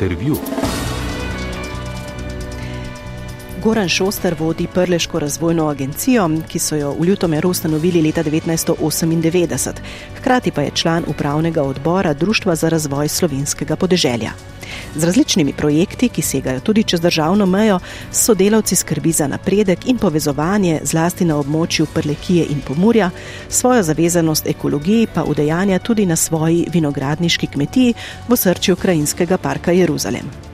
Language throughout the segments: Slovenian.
Intervju. Goran Šoster vodi Prleško razvojno agencijo, ki so jo v Ljutomeru ustanovili leta 1998. Hkrati pa je član upravnega odbora Društva za razvoj slovenskega podeželja. Z različnimi projekti, ki segajo tudi čez državno mejo, so delavci skrbi za napredek in povezovanje zlasti na območju Prlekije in Pomurja, svojo zavezanost ekologiji pa udejanja tudi na svoji vinogradniški kmetiji v srčju krajinskega parka Jeruzalem.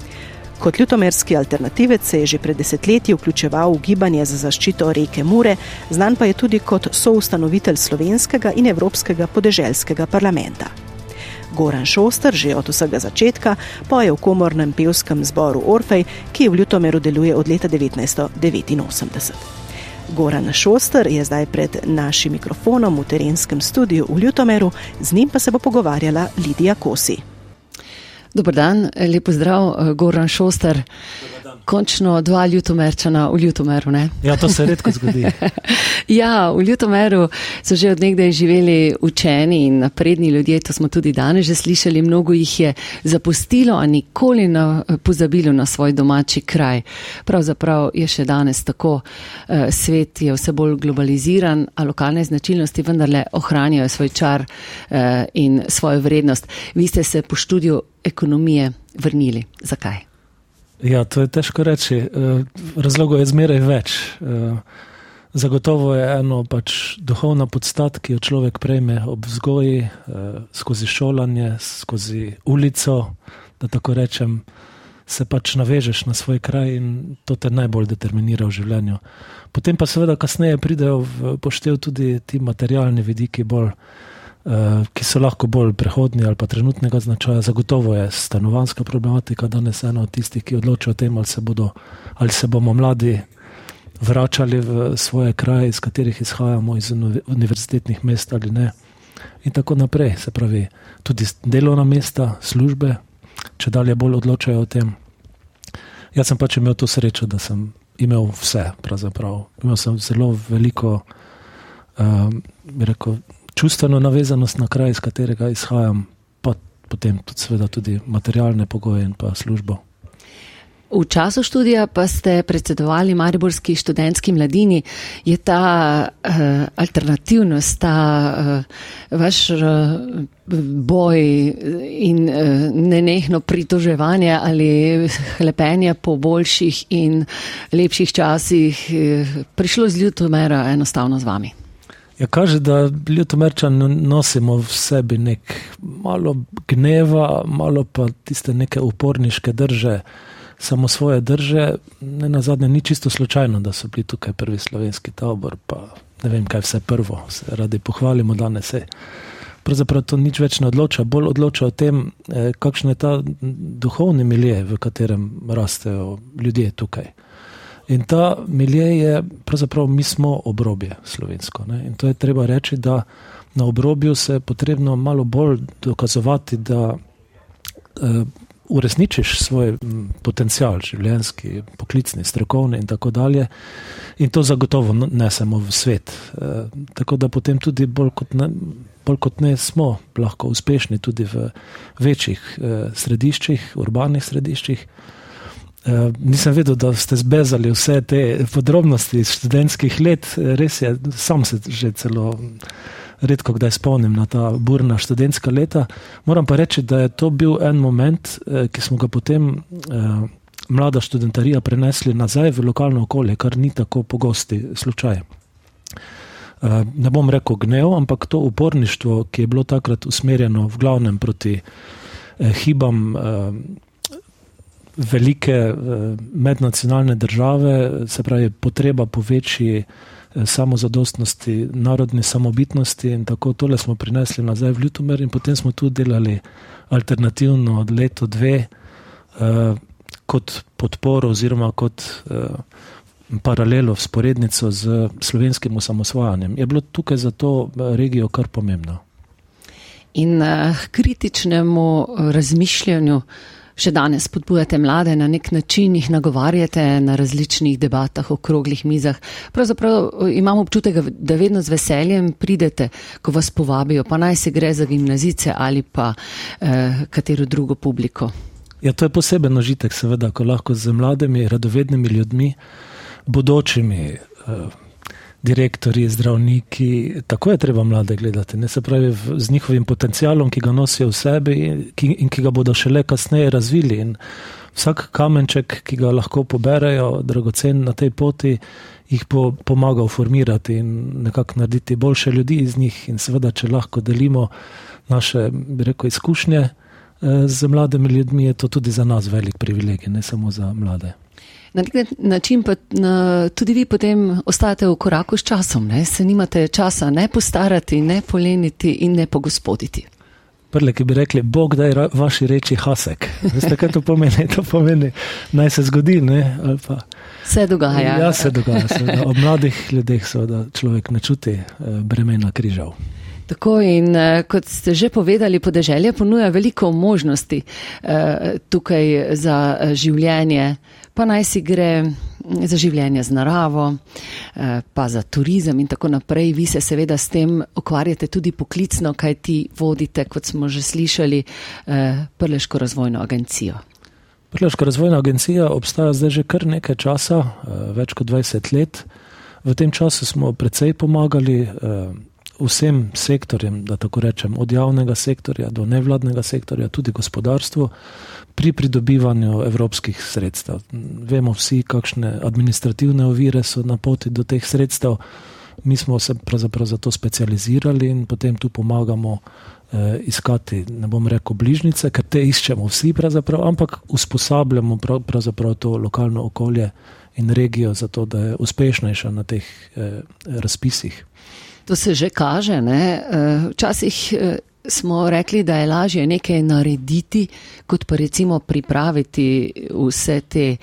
Kot ljutomerski alternativec se je že pred desetletji vključeval v gibanje za zaščito reke Mure, znan pa je tudi kot soustanovitelj slovenskega in evropskega podeželskega parlamenta. Goran Šoster že od vsega začetka poje v komornem pevskem zboru Orfej, ki v Ljutomeru deluje od leta 1989. Goran Šoster je zdaj pred našim mikrofonom v terenskem studiu v Ljutomeru, z njim pa se bo pogovarjala Lidija Kosi. Dobar dan, lepo zdrav, eh, Goran Šoster. Končno dva ljutomerčana v Ljutomeru. Ne? Ja, to se redko zgodi. ja, v Ljutomeru so že odnegdaj živeli učeni in napredni ljudje, to smo tudi danes že slišali. Mnogo jih je zapustilo, a nikoli ne pozabilo na svoj domači kraj. Pravzaprav je še danes tako, eh, svet je vse bolj globaliziran, a lokalne značilnosti vendarle ohranjajo svoj čar eh, in svojo vrednost. Vi ste se po študiju ekonomije vrnili. Zakaj? Ja, to je težko reči. Eh, razlogov je zmeraj več. Eh, zagotovo je eno pač duhovna podstat, ki jo človek prejme ob vzgoji, eh, skozi šolanje, skozi ulico, da tako rečem, se pač navežeš na svoj kraj in to te najbolj determinira v življenju. Potem pa seveda kasneje pridejo v poštev tudi ti materialni vidiki bolj. Eh, ki so lahko bolj prehodni ali pa trenutnega značaja. Zagotovo je stanovanska problematika danes ena od tistih, ki odločajo o tem, ali se, bodo, ali se bomo mladi vračali v svoje kraje, iz katerih izhajamo, iz univerzitetnih mest ali ne. In tako naprej, se pravi, tudi delovna mesta, službe, če dalje bolj odločajo o tem. Jaz sem pač imel to srečo, da sem imel vse, pravzaprav. Imel sem zelo veliko, um, bi rekel, čustveno navezanost na kraj, iz katerega izhajam, pa potem tudi, seveda, tudi materialne pogoje in pa službo. V času študija pa ste predsedovali Mariborski študentski mladini. Je ta uh, alternativnost, ta uh, vaš uh, boj in uh, nenehno pritoževanje ali hlepenje po boljših in lepših časih uh, prišlo z ljutomera enostavno z vami? Ja, kaže, da ljutomerčan nosimo v sebi nek malo gneva, malo pa tiste neke uporniške drže, samo svoje drže. Ne na zadnje, ni čisto slučajno, da so bili tukaj prvi slovenski tabor, pa ne vem, kaj vse prvo, se radi pohvalimo danes. Pravzaprav to nič več ne odloča, bolj odloča o tem, eh, kakšen je ta duhovni milje, v katerem rastejo ljudje tukaj. In ta milje je, pravzaprav mi smo obrobje slovensko. Ne? In to je treba reči, da na obrobju se je potrebno malo bolj dokazovati, da uh, uresničiš svoj potencial, življenjski, poklicni, strokovni in tako dalje. In to zagotovo nesemo v svet. Uh, tako da potem tudi bolj kot, ne, bolj kot ne smo lahko uspešni tudi v večjih uh, središčih, urbanih središčih. Uh, nisem vedel, da ste zbezali vse te podrobnosti iz študentskih let. Res je, sam se že celo redko kdaj spomnim na ta burna študentska leta. Moram pa reči, da je to bil en moment, eh, ki smo ga potem uh, mlada študentarija prenesli nazaj v lokalno okolje, kar ni tako pogosti slučaj. Ne bom rekel gnev, ampak to uporništvo, ki je bilo takrat usmerjeno v glavnem proti hibam. Velike eh, mednacionalne države, se pravi potreba po večji eh, samozadostnosti, narodni samobitnosti in tako tole smo prinesli nazaj v Ljutomer in potem smo tu delali alternativno od leto dve eh, kot podporo oziroma kot paralelo, sporednico z slovenskim osamosvajanjem. Je bilo tukaj za to regijo kar pomembno. In uh, kritičnemu razmišljanju uh, še danes spodbujate mlade na nek način, jih nagovarjate na različnih debatah, okroglih mizah. Pravzaprav eh, imamo občutek, da vedno z veseljem pridete, ko vas povabijo, pa naj se gre za gimnazice ali pa eh, katero drugo publiko. Ja, to je poseben užitek, seveda, ko lahko z mladimi, radovednimi ljudmi, bodočimi eh, direktori, zdravniki, tako je treba mlade gledati, ne se pravi v, z njihovim potencialom, ki ga nosijo v sebi in ki, in ki ga bodo šele kasneje razvili. In vsak kamenček, ki ga lahko poberajo, dragocen na tej poti, jih bo pomagal formirati in nekako narediti boljše ljudi iz njih. In seveda, če lahko delimo naše, bi rekel, izkušnje eh, z mladimi ljudmi, je to tudi za nas velik privilegij, ne samo za mlade. Na nek način pa na, tudi vi potem ostajate v koraku s časom, ne? se nimate časa ne postarati, ne poleniti in ne pogospoditi. Prle, ki bi rekli, Bog da je vaši reči hasek. Veste, kaj to pomeni? To pomeni, naj se zgodi. Pa, se dogaja. Ja, se dogaja. Seveda. Ob mladih ljudeh seveda človek ne čuti eh, bremena križav. Tako in eh, kot ste že povedali, podeželje ponuja veliko možnosti eh, tukaj za življenje pa naj si gre za življenje z naravo, eh, pa za turizem in tako naprej. Vi se seveda s tem ukvarjate tudi poklicno, kaj ti vodite, kot smo že slišali, eh, Prleško razvojno agencijo. Prleška razvojna agencija obstaja zdaj že kar nekaj časa, eh, več kot 20 let. V tem času smo precej pomagali vsem sektorjem, da tako rečem, od javnega sektorja do nevladnega sektorja, tudi gospodarstvu pri pridobivanju evropskih sredstev. Vemo vsi, kakšne administrativne ovire so na poti do teh sredstev. Mi smo se pravzaprav za to specializirali in potem tu pomagamo eh, iskati, ne bom rekel, bližnjice, ker te iščemo vsi, ampak usposabljamo pravzaprav to lokalno okolje in regijo za to, da je uspešnejša na teh eh, razpisih. To se že kaže. Ne? Eh, včasih eh, smo rekli, da je lažje nekaj narediti, kot pa recimo pripraviti vse te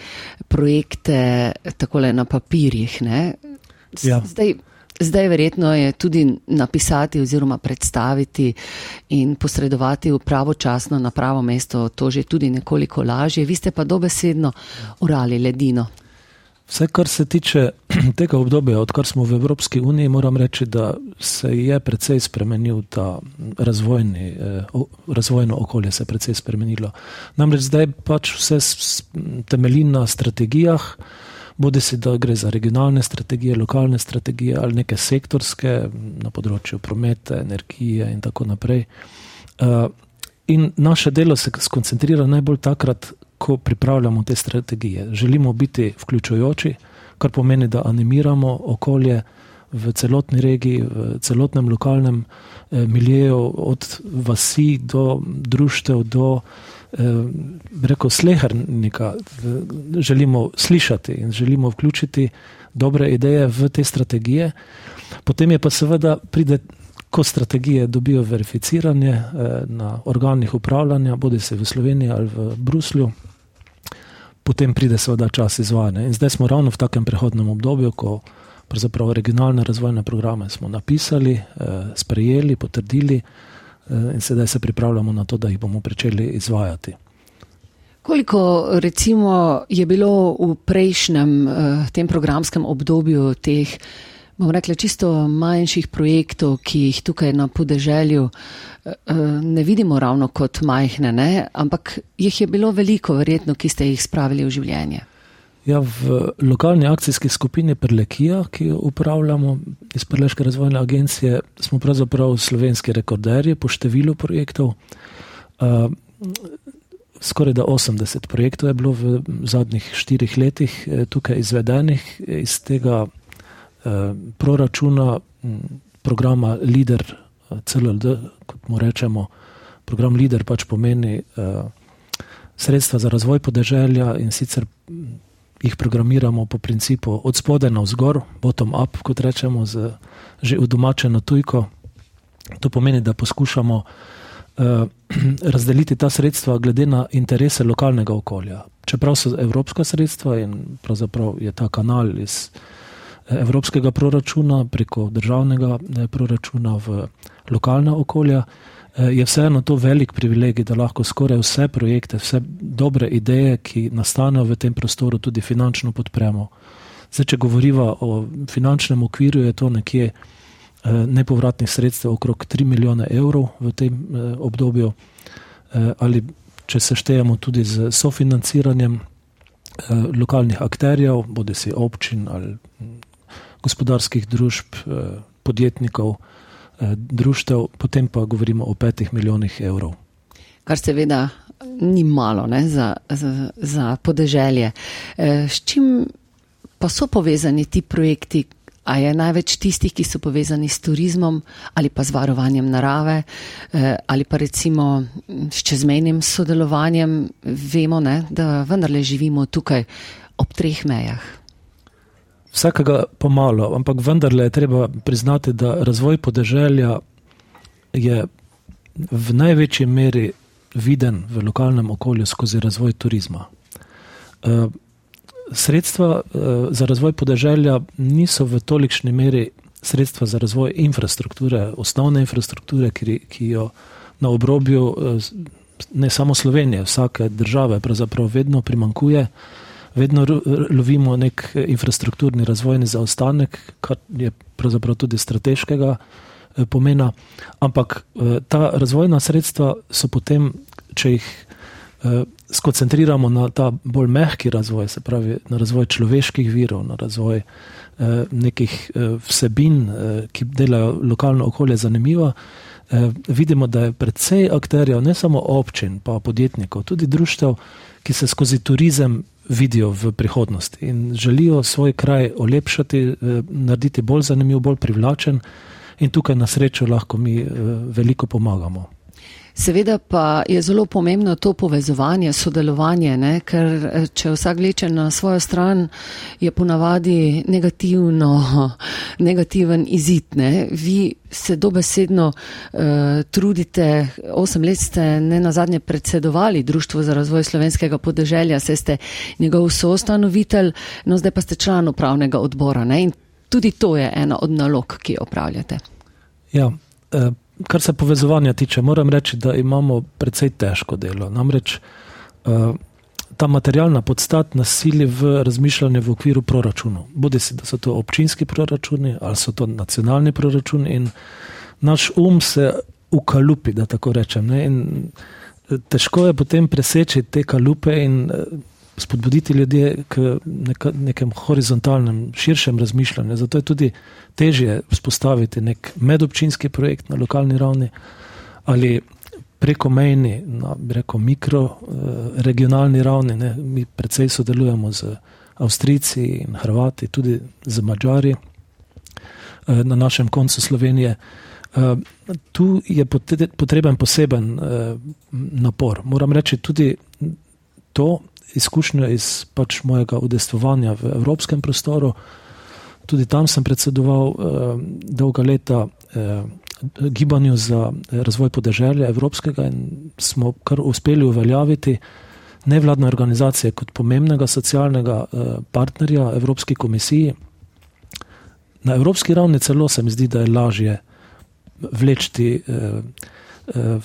projekte takole na papirjih. Ja. Zdaj, zdaj verjetno je tudi napisati oziroma predstaviti in posredovati v pravočasno na pravo mesto to že tudi nekoliko lažje. Vi ste pa dobesedno urali ledino. Vse, kar se tiče tega obdobja, odkar smo v Evropski uniji, moram reči, da se je precej spremenil ta razvojni, eh, razvojno okolje, se je precej spremenilo. Namreč zdaj pač vse temelji na strategijah, bodi si da gre za regionalne strategije, lokalne strategije ali neke sektorske na področju prometa, energije in tako naprej. Eh, in naše delo se skoncentrira najbolj takrat, ko pripravljamo te strategije. Želimo biti vključujoči, kar pomeni, da animiramo okolje v celotni regiji, v celotnem lokalnem eh, miljeju, od vasi do društev, do eh, reko, slehrnika. Želimo slišati in želimo vključiti dobre ideje v te strategije. Potem je pa seveda pride. Ko strategije dobijo verificiranje eh, na organih upravljanja, bodi se v Sloveniji ali v Bruslju, potem pride seveda čas izvajanja. In zdaj smo ravno v takem prehodnem obdobju, ko pravzaprav regionalne razvojne programe smo napisali, eh, sprejeli, potrdili eh, in sedaj se pripravljamo na to, da jih bomo začeli izvajati. Koliko recimo je bilo v prejšnjem eh, tem programskem obdobju teh bom rekla, čisto manjših projektov, ki jih tukaj na podeželju eh, eh, ne vidimo ravno kot majhne, ne? ampak jih je bilo veliko, verjetno, ki ste jih spravili v življenje. Ja, v lokalni akcijski skupini Prelekija, ki jo upravljamo iz Preleške razvojne agencije, smo pravzaprav slovenski rekorderji po številu projektov. Uh, skoraj da 80 projektov je bilo v zadnjih štirih letih tukaj izvedenih iz tega Eh, proračuna programa LIDER, eh, CLD, kot mu rečemo. Program LIDER pač pomeni uh, sredstva za razvoj podeželja in sicer jih programiramo po principu od spode na vzgor, bottom up, kot rečemo, z že udomačeno tujko. To pomeni, da poskušamo uh, razdeliti ta sredstva glede na interese lokalnega okolja. Čeprav so evropska sredstva in pravzaprav je ta kanal iz evropskega proračuna, preko državnega eh, proračuna v lokalna okolja, eh, je vseeno to velik privilegij, da lahko skoraj vse projekte, vse dobre ideje, ki nastanejo v tem prostoru, tudi finančno podpremo. Zdaj, če govorimo o finančnem okviru, je to nekje eh, nepovratnih sredstev okrog 3 milijone evrov v tem obdobju. Ali če se štejemo tudi z sofinanciranjem lokalnih akterjev, bodi si občin ali gospodarskih družb, podjetnikov, društev, potem pa govorimo o petih milijonih evrov. Kar seveda ni malo ne, za, za, za podeželje. S čim pa so povezani ti projekti? A je največ tistih, ki so povezani s turizmom ali pa z varovanjem narave ali pa recimo s čezmejnim sodelovanjem, vemo, ne, da vendarle živimo tukaj ob treh mejah. Vsakega pomalo, ampak vendarle je treba priznati, da razvoj podeželja je v največji meri viden v lokalnem okolju skozi razvoj turizma. Sredstva za razvoj podeželja niso v tolikšni meri sredstva za razvoj infrastrukture, osnovne infrastrukture, ki, ki jo na obrobju ne samo Slovenije, vsake države pravzaprav vedno primankuje vedno lovimo nek eh, infrastrukturni razvojni zaostanek, kar je pravzaprav tudi strateškega eh, pomena. Ampak eh, ta razvojna sredstva so potem, če jih skoncentriramo na ta bolj mehki razvoj, se pravi na razvoj človeških virov, na razvoj nekih vsebin, ki delajo lokalno okolje zanimivo. Vidimo, da je predvsej akterjev, ne samo občin, pa podjetnikov, tudi društev, ki se skozi turizem vidijo v prihodnosti in želijo svoj kraj olepšati, eh, narediti bolj zanimiv, bolj privlačen, in tukaj na srečo lahko mi eh, veliko pomagamo. Seveda pa je zelo pomembno to povezovanje, sodelovanje, ne? ker eh, če vsak leče na svojo stran, je ponavadi negativno, negativen izid. Ne? Vi se dobesedno uh, trudite, osem let ste ne na zadnje predsedovali Društvo za razvoj slovenskega podeželja, se ste njegov soustanovitelj, no zdaj pa ste član upravnega odbora ne? in tudi to je ena od nalog, ki jo opravljate. Ja, uh kar se povezovanja tiče, moram reči, da imamo precej težko delo. Namreč uh, ta materialna podstat nas sili v razmišljanje v okviru proračunov. Bodi si, da so to občinski proračuni ali so to nacionalni proračuni in naš um se ukalupi, da tako rečem. Ne? In eh, težko je potem preseči te kalupe in uh, spodbuditi ljudi k neka, nekem horizontalnem, širšem razmišljanju. Zato je tudi težje vzpostaviti nek medobčinski projekt na lokalni ravni ali preko mejni, na reko, mikro, eh, regionalni ravni. Ne. Mi predvsej sodelujemo z Avstrijci in Hrvati, tudi z Mačari eh, na našem koncu Slovenije. Uh, tu je potreben poseben napor. Moram reči tudi to, izkušnja iz pač mojega udestovanja v evropskem prostoru. Tudi tam sem predsedoval uh, dolga leta uh, gibanju za razvoj podeželja evropskega in smo kar uspeli uveljaviti nevladne organizacije kot pomembnega socialnega uh, partnerja Evropski komisiji. Na evropski ravni celo se mi zdi, da je lažje vlečti uh,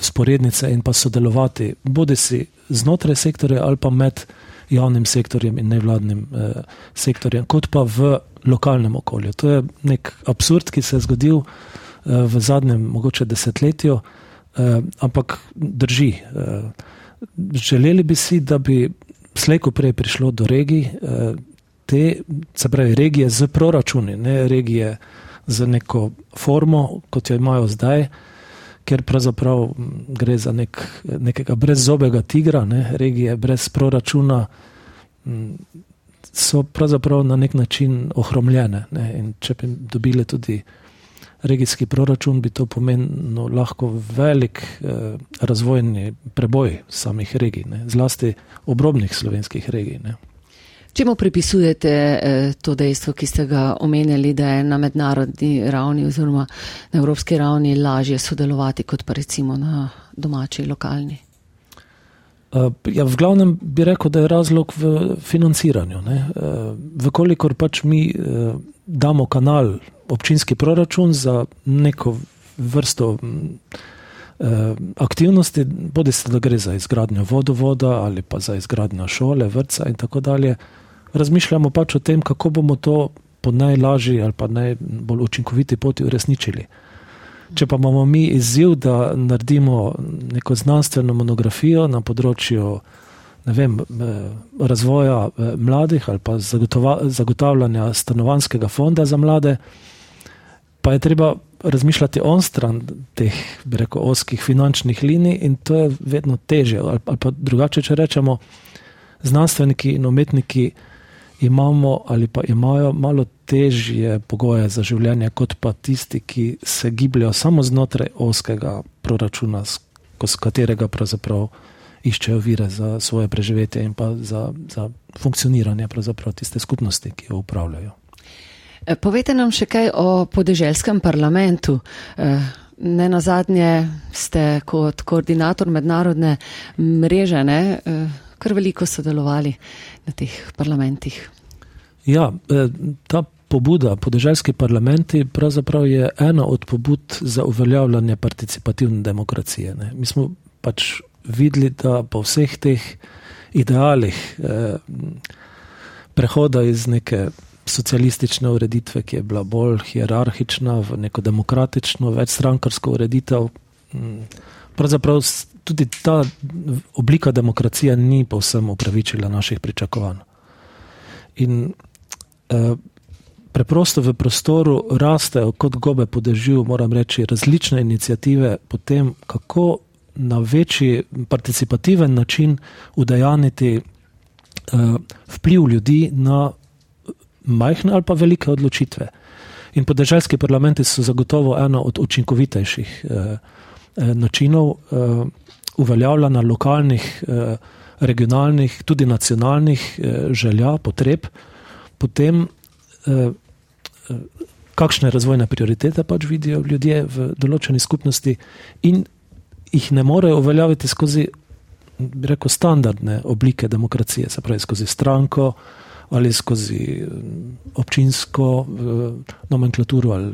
sporednice in pa sodelovati, bodi si znotraj sektorja ali pa med javnim sektorjem in nevladnim eh, sektorjem, kot pa v lokalnem okolju. To je nek absurd, ki se je zgodil eh, v zadnjem, mogoče desetletju, eh, ampak drži. Eh, želeli bi si, da bi slejko prej prišlo do regij, eh, te, se pravi, regije z proračuni, ne regije z neko formo, kot jo imajo zdaj ker pravzaprav gre za nek, nekega brezzobega tigra, ne, regije brez proračuna, so pravzaprav na nek način ohromljene. Ne, in če bi dobili tudi regijski proračun, bi to pomenilo lahko velik eh, razvojni preboj samih regij, ne, zlasti obrobnih slovenskih regij. Ne. Čemu pripisujete eh, to dejstvo, ki ste ga omenjali, da je na mednarodni ravni oziroma na evropski ravni lažje sodelovati kot pa recimo na domači, lokalni? Uh, ja, v glavnem bi rekel, da je razlog v financiranju. Uh, Vkolikor pač mi damo kanal, občinski proračun za neko vrsto aktivnosti, bodi se da gre za izgradnjo vodovoda ali pa za izgradnjo šole, vrca in tako dalje, razmišljamo pač o tem, kako bomo to po najlažji ali pa najbolj učinkoviti poti uresničili. Če pa imamo mi izziv, da naredimo neko znanstveno monografijo na področju vem, razvoja mladih ali pa zagotavljanja stanovanskega fonda za mlade, pa je treba razmišljati on stran teh, bi rekel, oskih finančnih linij in to je vedno teže. Ali, ali pa drugače, če rečemo, znanstveniki in umetniki imamo ali pa imajo malo težje pogoje za življenje, kot pa tisti, ki se gibljajo samo znotraj oskega proračuna, skozi katerega pravzaprav iščejo vire za svoje preživetje in pa za, za funkcioniranje tiste skupnosti, ki jo upravljajo. Eh, povejte nam še kaj o podeželskem parlamentu. Eh, ne na zadnje ste kot koordinator mednarodne mreže ne, eh, kar veliko sodelovali na teh parlamentih. Ja, ta pobuda podeželski parlamenti pravzaprav je ena od pobud za uveljavljanje participativne demokracije. Ne. Mi smo pač videli, da po vseh teh idealih eh, prehoda iz neke socialistične ureditve, ki je bila bolj hierarhična, v neko demokratično, večstrankarsko ureditev. Mm, pravzaprav tudi ta oblika demokracije ni povsem upravičila naših pričakovanj. In eh, preprosto v prostoru rastejo kot gobe po dežju, moram reči, različne inicijative po tem, kako na večji participativen način udejaniti eh, vpliv ljudi na majhne ali pa velike odločitve. In podeželjski parlamenti so zagotovo eno od učinkovitejših eh, eh, načinov eh, uveljavljanja lokalnih, eh, regionalnih, tudi nacionalnih eh, želja, potreb, potem eh, eh, kakšne razvojne prioritete pač vidijo ljudje v določeni skupnosti in jih ne morejo uveljaviti skozi, bi rekel, standardne oblike demokracije, se pravi skozi stranko, eh, ali skozi občinsko eh, nomenklaturo ali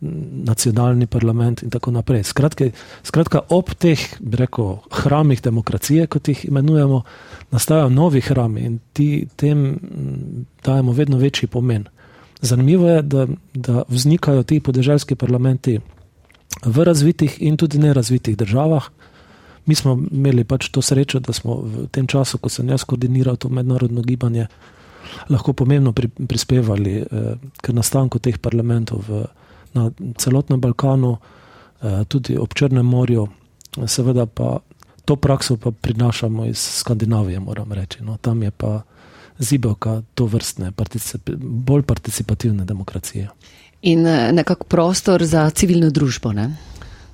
nacionalni parlament in tako naprej. Skratke, skratka, ob teh, bi rekel, hramih demokracije, kot jih imenujemo, nastajajo novi hrami in ti tem mm, dajemo vedno večji pomen. Zanimivo je, da, da vznikajo ti podeželjski parlamenti v razvitih in tudi nerazvitih državah. Mi smo imeli pač to srečo, da smo v tem času, ko sem jaz koordiniral to mednarodno gibanje, lahko pomembno pri, prispevali eh, k nastanku teh parlamentov v, na celotnem Balkanu, eh, tudi ob Črnem morju. Seveda pa to prakso pa prinašamo iz Skandinavije, moram reči. No, tam je pa zibelka to vrstne, particip, bolj participativne demokracije. In eh, nekako prostor za civilno družbo. Ne?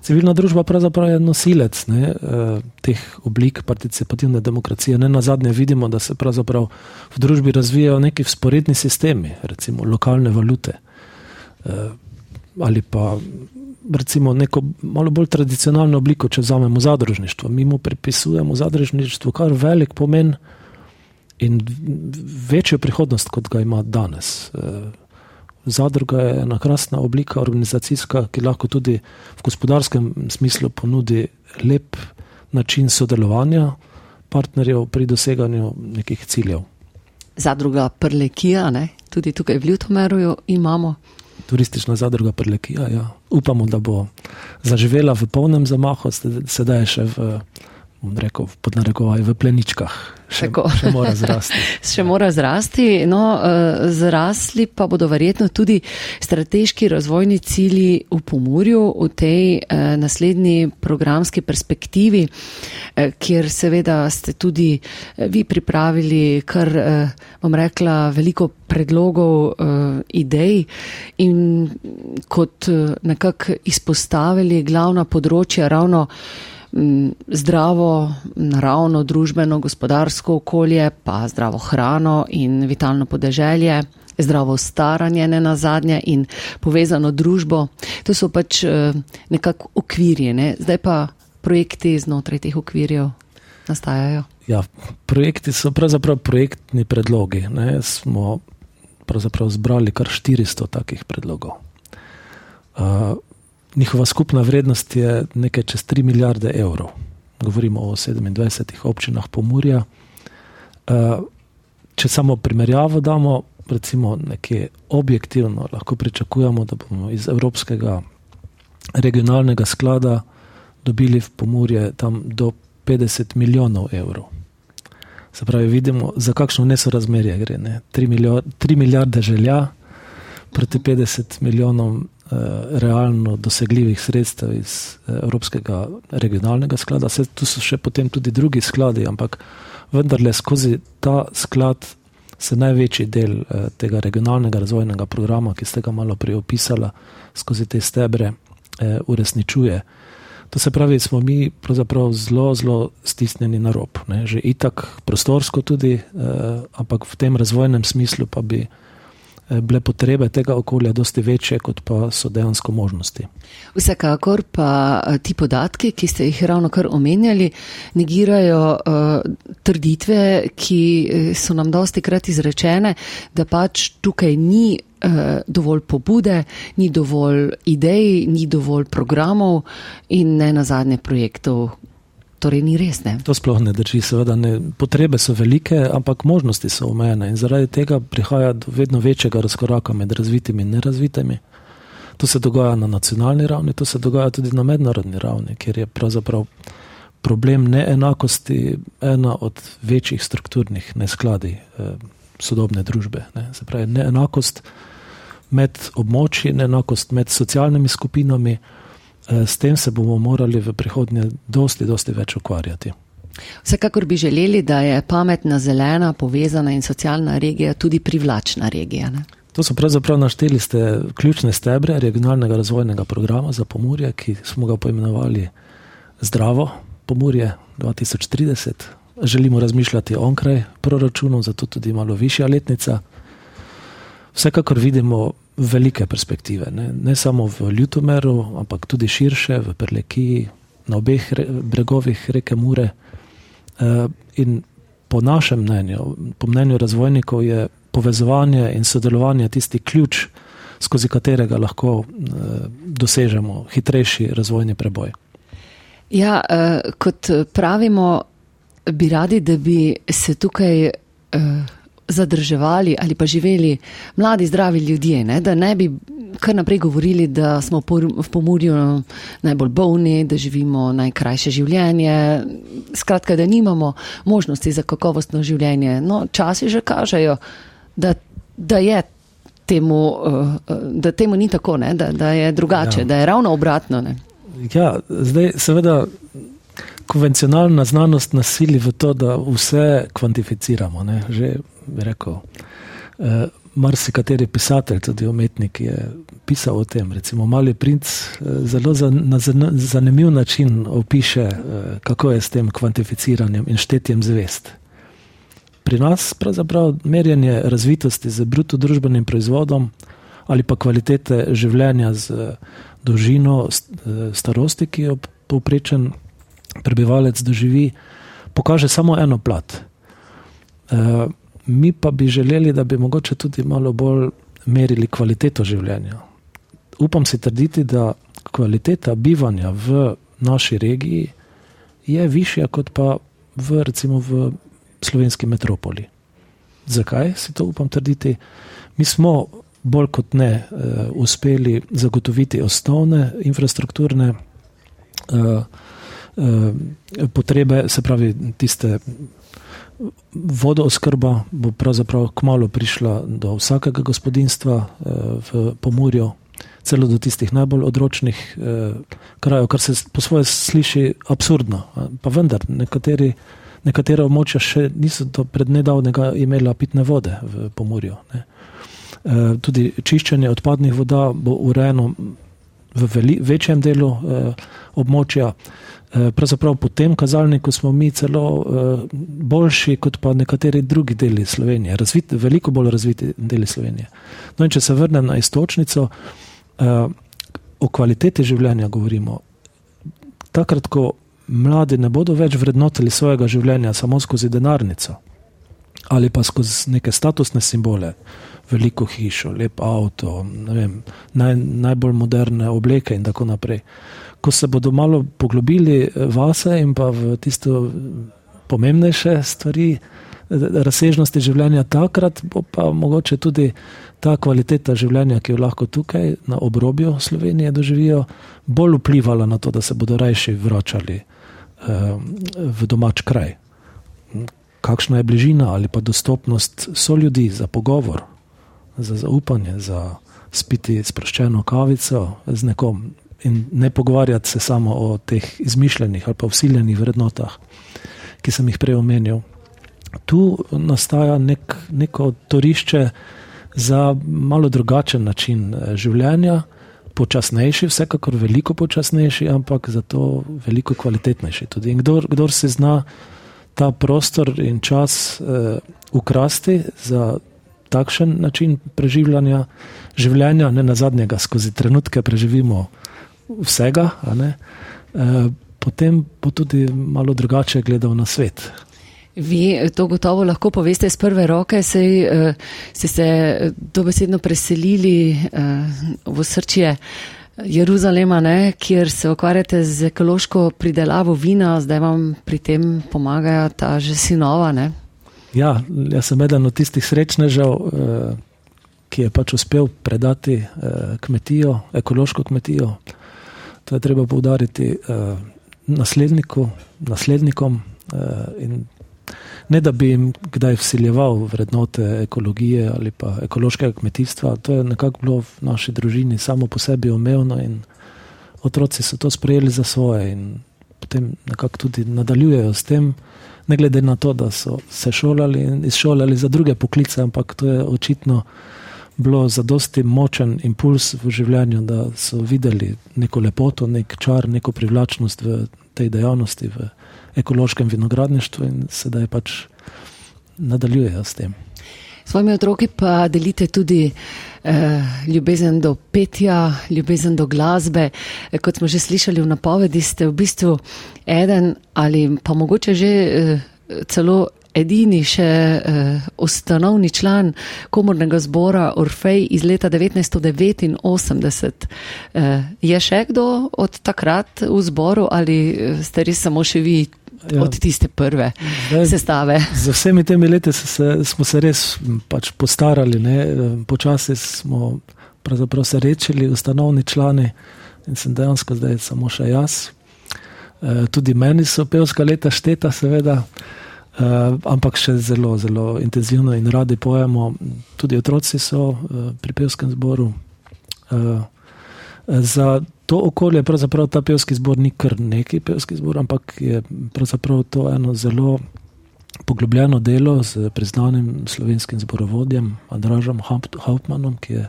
civilna družba pravzaprav je nosilec ne, eh, teh oblik participativne demokracije. Ne na zadnje vidimo, da se pravzaprav v družbi razvijajo neki vzporedni sistemi, recimo lokalne valute eh, ali pa recimo neko malo bolj tradicionalno obliko, če vzamemo zadružništvo. Mi mu pripisujemo zadružništvu kar velik pomen in večjo prihodnost, kot ga ima danes. Eh, Zadruga je ena krasna oblika organizacijska, ki lahko tudi v gospodarskem smislu ponudi lep način sodelovanja partnerjev pri doseganju nekih ciljev. Zadruga Prlekija, ne? tudi tukaj v Ljutomeru imamo. Turistična zadruga Prlekija, ja. upamo, da bo zaživela v polnem zamahu, sedaj je še v bom rekel, pod narekovaj v pleničkah. Še, še mora zrasti. še mora zrasti. No, uh, zrasli pa bodo verjetno tudi strateški razvojni cilji v Pomorju v tej uh, naslednji programski perspektivi, uh, kjer seveda ste tudi vi pripravili kar, bom rekla, veliko predlogov, idej in kot nekako izpostavili glavna področja ravno zdravo, naravno, družbeno, gospodarsko okolje, pa zdravo hrano in vitalno podeželje, zdravo staranje ne na zadnje in povezano družbo. To so pač eh, nekako okvirje, ne? zdaj pa projekti znotraj teh okvirjev nastajajo. Ja, projekti so pravzaprav projektni predlogi. Ne? Smo pravzaprav zbrali kar 400 takih predlogov. Uh, Njihova skupna vrednost je nekaj čez 3 milijarde evrov. Govorimo o 27 občinah Pomorja. Eh, če samo primerjavo damo, recimo nekje objektivno, lahko pričakujemo, da bomo iz evropskega regionalnega sklada dobili v pomorje tam do 50 milijonov evrov. Se pravi, vidimo, za kakšno nesorazmerje gre. Ne? 3, milijo, 3 milijarde želja proti 50 milijonom realno dosegljivih sredstev iz eh, Evropskega regionalnega sklada. Vse tu so še potem tudi drugi skladi, ampak vendarle skozi ta sklad se največji del eh, tega regionalnega razvojnega programa, ki ste ga malo prej opisali, skozi te stebre eh, uresničuje. To se pravi, smo mi pravzaprav zelo, zelo stisnjeni na rob. Ne? Že itak prostorsko tudi, eh, ampak v tem razvojnem smislu pa bi eh, bile potrebe tega okolja dosti večje, kot pa so dejansko možnosti. Vsekakor pa eh, ti podatki, ki ste jih ravno kar omenjali, negirajo uh, trditve, ki so nam dosti krat izrečene, da pač tukaj ni Eh, dovolj pobude, ni dovolj idej, ni dovolj programov in ne na zadnje projektov. Torej, ni res. Ne? To sploh ne drži, seveda. Ne. Potrebe so velike, ampak možnosti so omejene in zaradi tega prihaja do vedno večjega razkoraka med razvitimi in nerazvitimi. To se dogaja na nacionalni ravni, to se dogaja tudi na mednarodni ravni, kjer je pravzaprav problem neenakosti ena od večjih strukturnih neskladij eh, sodobne družbe. Ne. Se pravi, neenakost med območji, neenakost med socialnimi skupinami. Eh, s tem se bomo morali v prihodnje dosti, dosti več ukvarjati. Vsekakor bi želeli, da je pametna, zelena, povezana in socialna regija tudi privlačna regija. Ne? To so pravzaprav našteli ste ključne stebre regionalnega razvojnega programa za Pomorje, ki smo ga poimenovali Zdravo Pomorje 2030. Želimo razmišljati onkraj proračunov, zato tudi malo višja letnica. Vsekakor vidimo velike perspektive, ne, ne samo v Ljutomeru, ampak tudi širše, v Prlekiji, na obeh re, bregovih reke Mure. E, in po našem mnenju, po mnenju razvojnikov, je povezovanje in sodelovanje tisti ključ, skozi katerega lahko e, dosežemo hitrejši razvojni preboj. Ja, e, kot pravimo, bi radi, da bi se tukaj. E, zadrževali ali pa živeli mladi, zdravi ljudje, ne? da ne bi kar naprej govorili, da smo v pomorju najbolj bolni, da živimo najkrajše življenje. Skratka, da nimamo možnosti za kakovostno življenje. No, časi že kažejo, da, da je. Temu, eh, da temu ni tako, da, da je drugače, ja. da je ravno obratno. Ne? Ja, zdaj, seveda, konvencionalna znanost nasili v to, da vse kvantificiramo. Ne? Že rekel, eh, marsikateri pisatelj, tudi umetnik, je pisal o tem. Recimo, Mali princ eh, zelo za, na zanimiv način opiše, eh, kako je s tem kvantificiranjem in štetjem zvest. Pri nas pravzaprav merjenje razvitosti z bruto družbenim proizvodom ali pa kvalitete življenja z dolžino eh, starosti, ki jo povprečen prebivalec doživi, pokaže samo eno plat. Eh, mi pa bi želeli, da bi mogoče tudi malo bolj merili kvaliteto življenja. Upam si trditi, da kvaliteta bivanja v naši regiji je višja kot pa v, recimo, v slovenski metropoli. Zakaj si to upam trditi? Mi smo bolj kot ne uh, uspeli zagotoviti osnovne infrastrukturne uh, uh, potrebe, se pravi tiste vodooskrba bo pravzaprav kmalo prišla do vsakega gospodinstva eh, v Pomorju, celo do tistih najbolj odročnih eh, krajev, kar se po svoje sliši absurdno. Pa vendar, nekateri, nekatera območja še niso do prednedavnega imela pitne vode v Pomorju. Ne. Eh, tudi čiščenje odpadnih voda bo urejeno v veli, večjem delu območja. Eh, pravzaprav po tem kazalniku smo mi celo eh, boljši kot pa nekateri drugi deli Slovenije, razvit, veliko bolj razviti deli Slovenije. No in če se vrnem na istočnico, eh, o kvaliteti življenja govorimo. Takrat, ko mladi ne bodo več vrednotili svojega življenja samo skozi denarnico ali pa skozi neke statusne simbole, veliko hišo, lep avto, vem, naj, najbolj moderne obleke in tako naprej ko se bodo malo poglobili vase in pa v tisto pomembnejše stvari razsežnosti življenja takrat, bo pa mogoče tudi ta kvaliteta življenja, ki jo lahko tukaj na obrobju Slovenije doživijo, bolj vplivala na to, da se bodo rajši vračali v domač kraj. Kakšna je bližina ali pa dostopnost so ljudi za pogovor, za zaupanje, za spiti sproščeno kavico z nekom in ne pogovarjati se samo o teh izmišljenih ali pa usiljenih vrednotah, ki sem jih prej omenil. Tu nastaja nek, neko torišče za malo drugačen način eh, življenja, počasnejši, vsekakor veliko počasnejši, ampak zato veliko kvalitetnejši. Tudi. In kdor, kdor se zna ta prostor in čas eh, ukrasti za takšen način preživljanja življenja, ne na zadnjega, skozi trenutke preživimo vsega, eh, potem bo tudi malo drugače gledal na svet. Vi to gotovo lahko poveste iz prve roke, sej uh, ste se dobesedno preselili uh, v srčje Jeruzalema, ne, kjer se ukvarjate z ekološko pridelavo vina, zdaj vam pri tem pomagajo ta že sinova. Ne? Ja, jaz sem eden od tistih srečnežev, uh, ki je pač uspel predati uh, kmetijo, ekološko kmetijo. To je treba povdariti uh, nasledniku, naslednikom in ne da bi jim kdaj vsiljeval vrednote ekologije ali pa ekološkega kmetijstva. To je nekako bilo v naši družini samo po sebi omejeno in otroci so to sprejeli za svoje in potem nekako tudi nadaljujejo s tem, ne glede na to, da so se šolali in izšolali za druge poklice, ampak to je očitno bilo za dosti močen impuls v življenju, da so videli neko lepoto, nek čar, neko privlačnost v tej dejavnosti. V ekološkem vinogradništvu in sedaj pač nadaljujejo s tem. S svojimi otroki pa delite tudi eh, ljubezen do petja, ljubezen do glasbe. Eh, kot smo že slišali v napovedi, ste v bistvu eden ali pa mogoče že eh, celo edini še eh, ustanovni član komornega zbora Orfej iz leta 1989. Eh, je še kdo od takrat v zboru ali eh, ste res samo še vi ja. od tiste prve Zdaj, sestave. Z vsemi temi leti se, smo se res pač postarali, počasi smo se rečili, ustanovni člani in sem dejansko zdaj samo še jaz. E, tudi meni so pevska leta šteta, seveda, e, ampak še zelo, zelo intenzivno in radi pojemo. Tudi otroci so e, pri pevskem zboru. Za to okolje, pravzaprav ta pevski zbor ni kar neki pevski zbor, ampak je pravzaprav to eno zelo poglobljeno delo z priznanim slovenskim zborovodjem Andražom Hauptmannom, ki je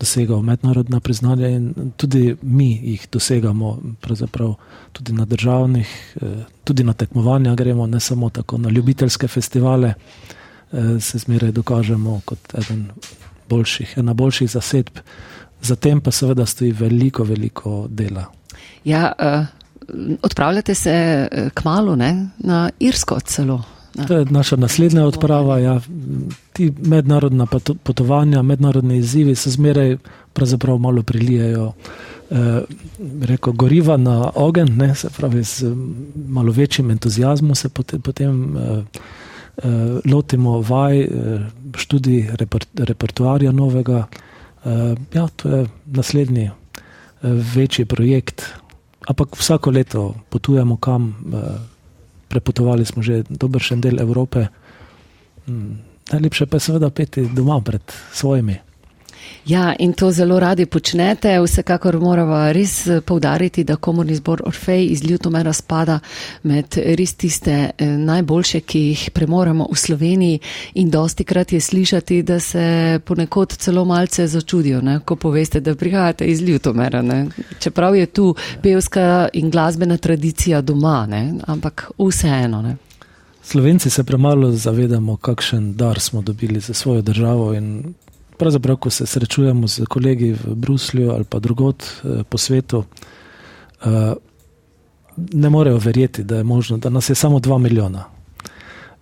dosegal mednarodna priznanja in tudi mi jih dosegamo, pravzaprav tudi na državnih, eh, tudi na tekmovanja gremo, ne samo tako na ljubiteljske festivale, eh, se zmeraj dokažemo kot eden boljših, ena boljših zasedb. Zatem pa seveda stoji veliko, veliko dela. Ja, uh, odpravljate se uh, k malu ne? na Irsko celo. Ne? To je naša naslednja odprava. Ja. Ti mednarodna potovanja, mednarodni izzivi se zmeraj malo prilijajo. Eh, reko, goriva na ogen, ne, se pravi, z malo večjim entuzijazmom se potem, potem eh, eh, lotimo vaj, eh, študij reper, repertoarja novega. Uh, ja, to je naslednji uh, večji projekt. Ampak vsako leto potujemo kam, uh, prepotovali smo že dober še en del Evrope. Um, najlepše pa je seveda peti doma pred svojimi. Ja, in to zelo radi počnete. Vsekakor moramo res eh, povdariti, da komorni zbor Orfej iz Ljutomera spada med res tiste eh, najboljše, ki jih premoramo v Sloveniji in dosti krat je slišati, da se ponekod celo malce začudijo, ne, ko poveste, da prihajate iz Ljutomera. Ne. Čeprav je tu pevska in glasbena tradicija doma, ne, ampak vseeno. Ne. Slovenci se premalo zavedamo, kakšen dar smo dobili za svojo državo in pravzaprav, ko se srečujemo z kolegi v Bruslju ali pa drugot eh, po svetu, eh, ne morejo verjeti, da je možno, da nas je samo dva milijona.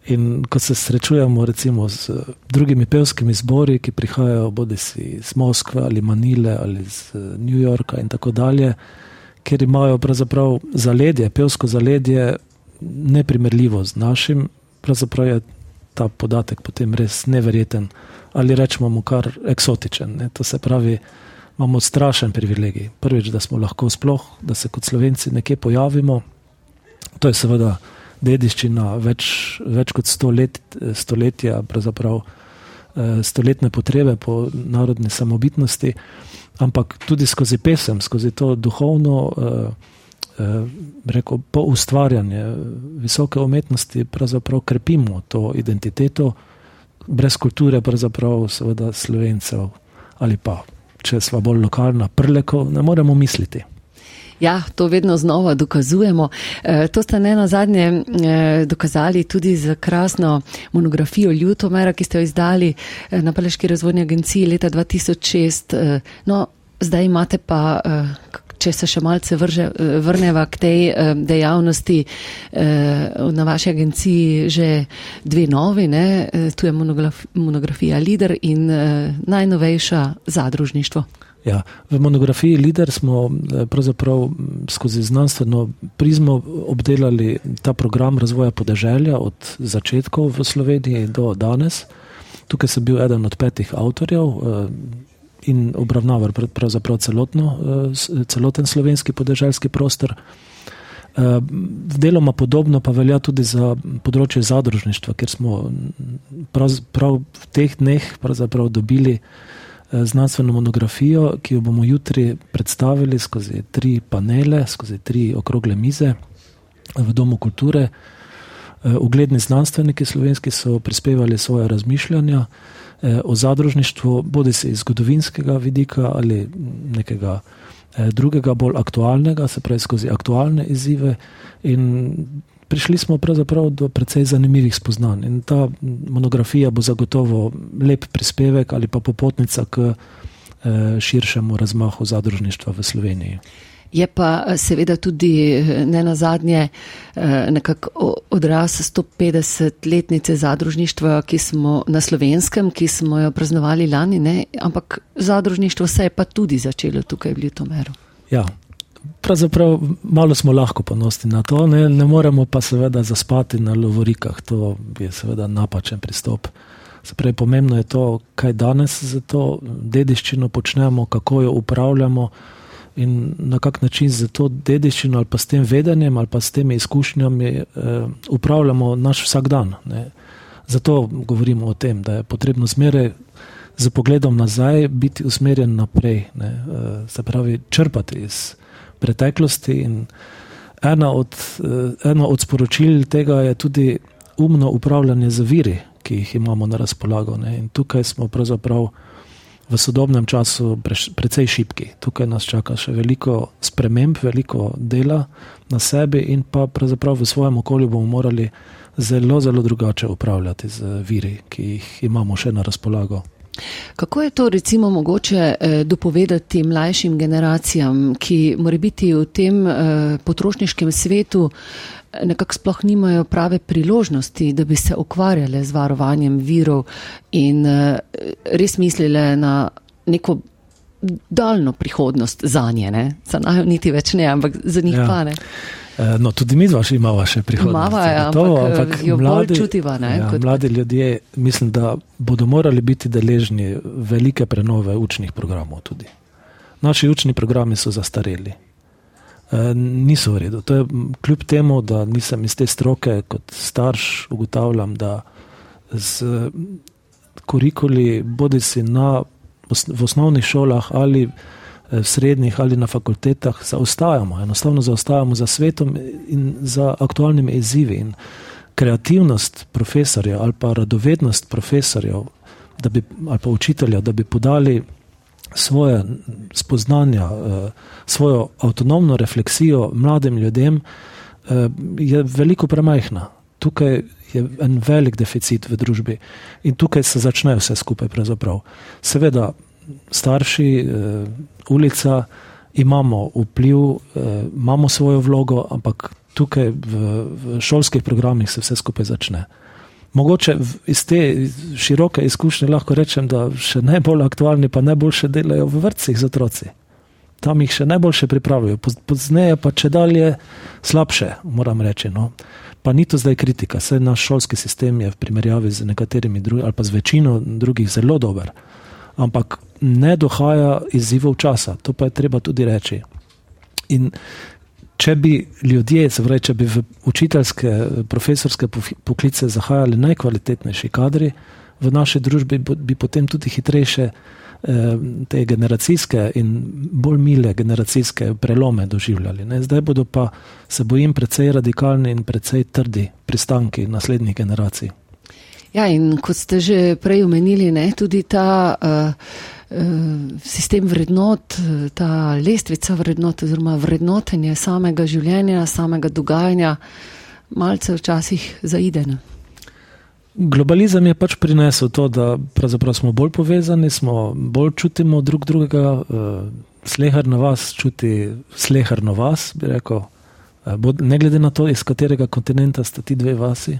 In ko se srečujemo recimo z drugimi pevskimi zbori, ki prihajajo bodi si iz Moskve ali Manile ali iz eh, New Yorka in tako dalje, ker imajo pravzaprav zaledje, pevsko zaledje, neprimerljivo z našim, pravzaprav je ta podatek potem res neverjeten ali rečemo mu kar eksotičen. Ne. To se pravi, imamo strašen privilegij. Prvič, da smo lahko sploh, da se kot slovenci nekje pojavimo. To je seveda dediščina več, več kot sto let, stoletja, pravzaprav eh, stoletne potrebe po narodni samobitnosti, ampak tudi skozi pesem, skozi to duhovno, eh, reko, po ustvarjanje visoke umetnosti, pravzaprav krepimo to identiteto, brez kulture, pravzaprav seveda slovencev ali pa če smo bolj lokalna, prlekov, ne moremo misliti. Ja, to vedno znova dokazujemo. E, to ste ne na zadnje e, dokazali tudi z krasno monografijo Ljutomera, ki ste jo izdali e, na Paleški razvojni agenciji leta 2006. E, no, zdaj imate pa, e, če se še malce vrže, eh, vrneva k tej eh, dejavnosti eh, na vaši agenciji, že dve novi, ne? tu je monografija Lider in najnovejša zadružništvo. Ja, v monografiji Lider smo pravzaprav skozi znanstveno prizmo obdelali ta program razvoja podeželja od začetkov v Sloveniji do danes. Tukaj sem bil eden od petih avtorjev, in obravnavar pravzaprav celotno, eh, celoten slovenski podeželski prostor. Eh, deloma podobno pa velja tudi za področje zadružništva, ker smo prav, prav v teh dneh dobili eh, znanstveno monografijo, ki jo bomo jutri predstavili skozi tri panele, skozi tri okrogle mize v Domu kulture. Ugledni znanstveniki slovenski so prispevali svoje razmišljanja. Eh, o zadružništvu, bodi se iz zgodovinskega vidika ali nekega eh, drugega, bolj aktualnega, se pravi skozi aktualne izzive. In prišli smo pravzaprav do precej zanimivih spoznanj. In ta monografija bo zagotovo lep prispevek ali pa popotnica k eh, širšemu razmahu zadružništva v Sloveniji. Je pa eh, seveda tudi eh, ne na zadnje eh, nekako odraz 150-letnice zadružništva, ki smo na slovenskem, ki smo jo praznovali lani, ne? ampak zadružništvo se je pa tudi začelo tukaj v Ljutomeru. Ja. Pravzaprav malo smo lahko ponosni na to, ne, ne moremo pa seveda zaspati na lovorikah, to je seveda napačen pristop. Pravi, pomembno je to, kaj danes za to dediščino počnemo, kako jo upravljamo in na kak način z to dediščino ali pa s tem vedenjem ali pa s temi izkušnjami eh, upravljamo naš vsakdan. Ne. Zato govorimo o tem, da je potrebno zmeraj z pogledom nazaj biti usmerjen naprej, ne. Eh, se pravi črpati iz preteklosti in ena od, eh, ena od sporočil tega je tudi umno upravljanje z viri, ki jih imamo na razpolago. Ne. In tukaj smo pravzaprav v sodobnem času precej šipki. Tukaj nas čaka še veliko sprememb, veliko dela na sebi, in pa pravzaprav v svojem okolju bomo morali zelo, zelo drugače upravljati z viri, ki jih imamo še na razpolago. Kako je to recimo mogoče eh, dopovedati mlajšim generacijam, ki mora biti v tem eh, potrošniškem svetu nekako sploh nimajo prave priložnosti, da bi se ukvarjale z varovanjem virov in uh, res mislile na neko daljno prihodnost za nje. Ne? Za najo niti več ne, ampak za njih ja. pa ne. Eh, no, tudi mi dva imamo še prihodnost. Imamo, ja, gotovo, ampak, ampak mladi, čutiva, ne, ja, kot... mladi ljudje mislim, da bodo morali biti deležni velike prenove učnih programov tudi. Naši učni programi so zastareli. Eh, niso v redu. To je kljub temu, da nisem iz te stroke, kot starš, ugotavljam, da z kurikuli, bodi si na, v osnovnih šolah ali eh, v srednjih ali na fakultetah, zaostajamo, enostavno zaostajamo za svetom in za aktualnimi izzivi. In kreativnost profesorja ali pa radovednost profesorjev, bi, ali pa učitelja, da bi podali svoje spoznanja, eh, svojo avtonomno refleksijo mladim ljudem, eh, je veliko premajhna. Tukaj je en velik deficit v družbi in tukaj se začne vse skupaj. Pravzaprav. Seveda, starši, eh, ulica, imamo vpliv, imamo svojo vlogo, ampak tukaj v šolskih programih se vse skupaj začne. Mogoče iz te široke izkušnje lahko rečem, da še najbolj aktualni, pa najboljše delajo v vrtcih z otroci. Tam jih še najboljše pripravijo, pozneje pa če dalje slabše, moram reči. No. Pa ni to zdaj kritika, vse naš šolski sistem je v primerjavi z nekaterimi drugimi ali pa z večino drugih zelo dober. Ampak ne dohaja izzivov časa, to pa je treba tudi reči. In če bi ljudje, se pravi, če bi v učiteljske, profesorske poklice zahajali najkvalitetnejši kadri v naši družbi, bi potem tudi hitrejše eh, te generacijske in bolj mile generacijske prelome doživljali. Ne? Zdaj bodo pa, se bojim, precej radikalni in precej trdi pristanki naslednjih generacij. Ja, in kot ste že prej omenili, ne, tudi ta uh, sistem vrednot, ta lestvica vrednot oziroma vrednotenje samega življenja, samega dogajanja, malce včasih zaidene. Globalizem je pač prinesel to, da smo bolj povezani, smo bolj čutimo drug drugega, slehar na vas čuti slehar na vas, bi rekel. Ne glede na to, iz katerega kontinenta sta ti dve vasi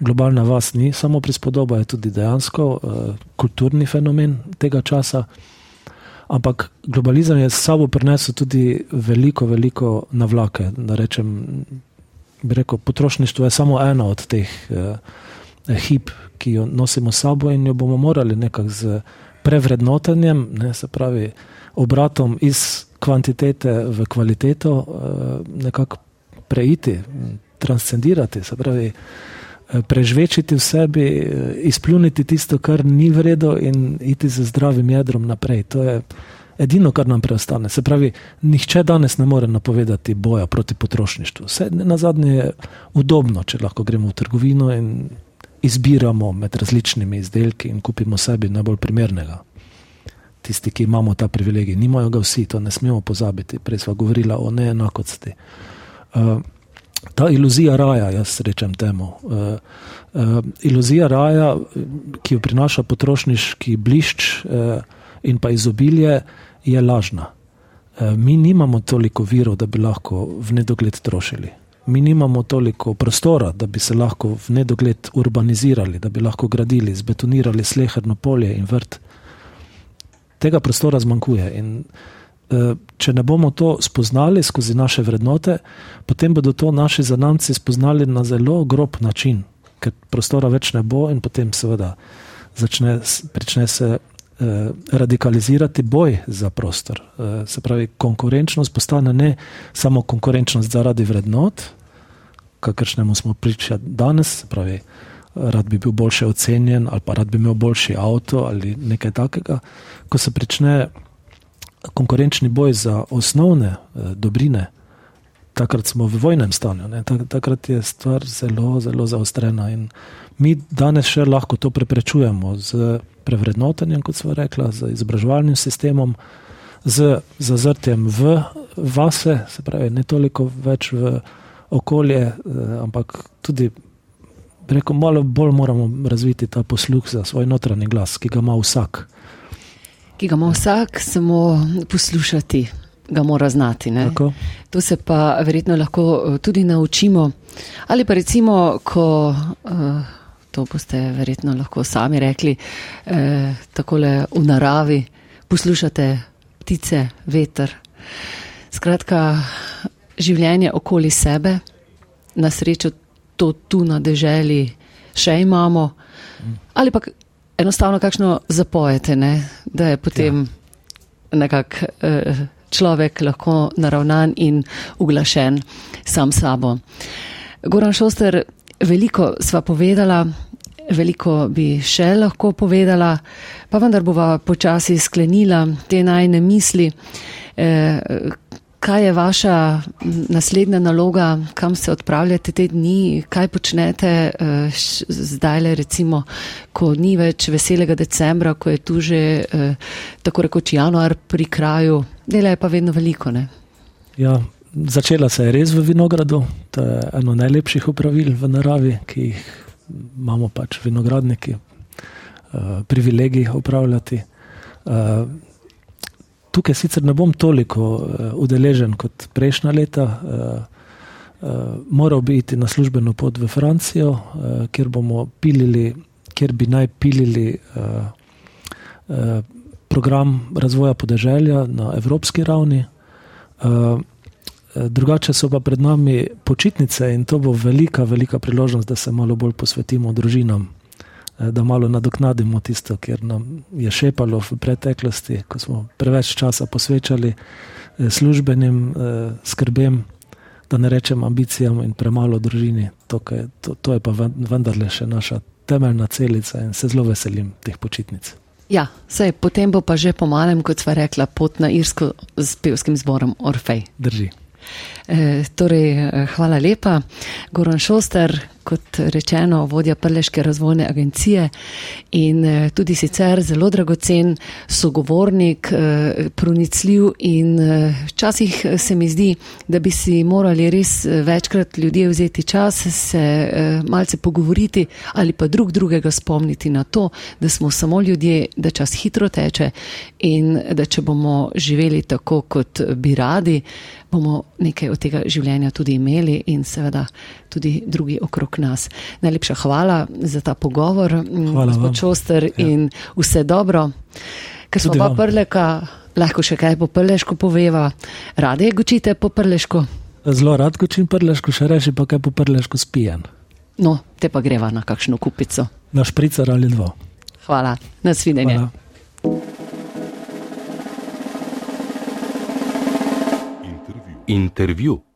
globalna vas ni samo prispodoba, je tudi dejansko uh, kulturni fenomen tega časa. Ampak globalizem je s sabo prinesel tudi veliko, veliko navlake. Rečem, rekel, potrošništvo je samo ena od teh uh, hip, ki jo nosimo s sabo in jo bomo morali nekako z prevrednotenjem, ne, se pravi, obratom iz kvantitete v kvaliteto, uh, nekako preiti, transcendirati. Se pravi, uh, prežvečiti v sebi, eh, izpljuniti tisto, kar ni vredno, in iti z zdravim jedrom naprej. To je edino, kar nam preostane. Se pravi, nihče danes ne more napovedati boja proti potrošništvu. Vse na zadnje je udobno, če lahko gremo v trgovino in izbiramo med različnimi izdelki in kupimo sebi najbolj primernega. Tisti, ki imamo ta privilegij, nimajo ga vsi, to ne smemo pozabiti. Prej smo govorili o neenakosti. Uh, ta iluzija raja, jaz rečem temu. Uh, uh, iluzija raja, ki jo prinaša potrošniški blišč uh, in pa izobilje, je lažna. Uh, mi nimamo toliko virov, da bi lahko v nedogled trošili. Mi nimamo toliko prostora, da bi se lahko v nedogled urbanizirali, da bi lahko gradili, zbetonirali sleherno polje in vrt. Tega prostora zmanjkuje. In, če ne bomo to spoznali skozi naše vrednote, potem bodo to naši zanamci spoznali na zelo grob način, ker prostora več ne bo in potem seveda začne, prične se eh, radikalizirati boj za prostor. Eh, se pravi, konkurenčnost postane ne samo konkurenčnost zaradi vrednot, kakršnemu smo priča danes, se pravi, rad bi bil boljše ocenjen ali pa rad bi imel boljši avto ali nekaj takega, ko se prične konkurenčni boj za osnovne eh, dobrine, takrat smo v vojnem stanju, tak, takrat je stvar zelo, zelo zaostrena. In mi danes še lahko to preprečujemo z prevrednotenjem, kot smo rekli, z izobraževalnim sistemom, z zazrtjem v vase, se pravi, ne toliko več v okolje, eh, ampak tudi. Reko, malo bolj moramo razviti ta posluh za svoj notranji glas, ki ga ima vsak ki ga ima vsak, samo poslušati, ga mora znati. To se pa verjetno lahko eh, tudi naučimo. Ali pa recimo, ko. Uh, To boste verjetno lahko sami rekli, eh, tako le v naravi, poslušate ptice, veter. Skratka, življenje okoli sebe, na srečo to tu na deželi še imamo, ali pa enostavno kakšno zapojete, ne? da je potem ja. nekak uh, človek lahko naravnan in uglašen sam sabo. Goran Šoster, veliko sva povedala, veliko bi še lahko povedala, pa vendar bova počasi sklenila te najne misli. Eh, kaj je vaša naslednja naloga, kam se odpravljate te dni, kaj počnete uh, zdaj, recimo, ko ni več veselega decembra, ko je tu že uh, tako rekoč januar pri kraju, dela je pa vedno veliko. Ja, začela se je res v vinogradu, to je eno najlepših upravil v naravi, ki jih imamo pač vinogradniki, uh, privilegij upravljati. Tukaj sicer ne bom toliko uh, udeležen kot prejšnja leta. Uh, uh, moral bi iti na službeno pot v Francijo, uh, kjer bomo pilili, kjer bi naj pilili uh, uh, program razvoja podeželja na evropski ravni. Uh, drugače so pa pred nami počitnice in to bo velika, velika priložnost, da se malo bolj posvetimo družinam, da malo nadoknadimo tisto, kar nam je šepalo v preteklosti, ko smo preveč časa posvečali službenim skrbem, da ne rečem ambicijam in premalo družini. To, to, to je pa vendarle še naša temeljna celica in se zelo veselim teh počitnic. Ja, sej, potem bo pa že po malem, kot sva rekla, pot na Irsko z pevskim zborom Orfej. Drži. E, torej, hvala lepa. Goran Šoster, kot rečeno, vodja Prleške razvojne agencije in e, tudi sicer zelo dragocen sogovornik, e, pronicljiv in e, včasih se mi zdi, da bi si morali res večkrat ljudje vzeti čas, se malce pogovoriti ali pa drug drugega spomniti na to, da smo samo ljudje, da čas hitro teče in da če bomo živeli tako, kot bi radi, bomo nekaj od tega življenja tudi imeli in seveda tudi drugi okrog nas. Najlepša hvala za ta pogovor, gospod Čoster, ja. in vse dobro. Ker smo pa prleka, lahko še kaj po prleško poveva. Rade gočite po prleško? Zelo rad gočim prleško, še reči pa kaj po prleško spijan. No, te pa greva na kakšno kupico. Na špricer ali dva. Hvala, nasvidenje. Hvala. Intervju.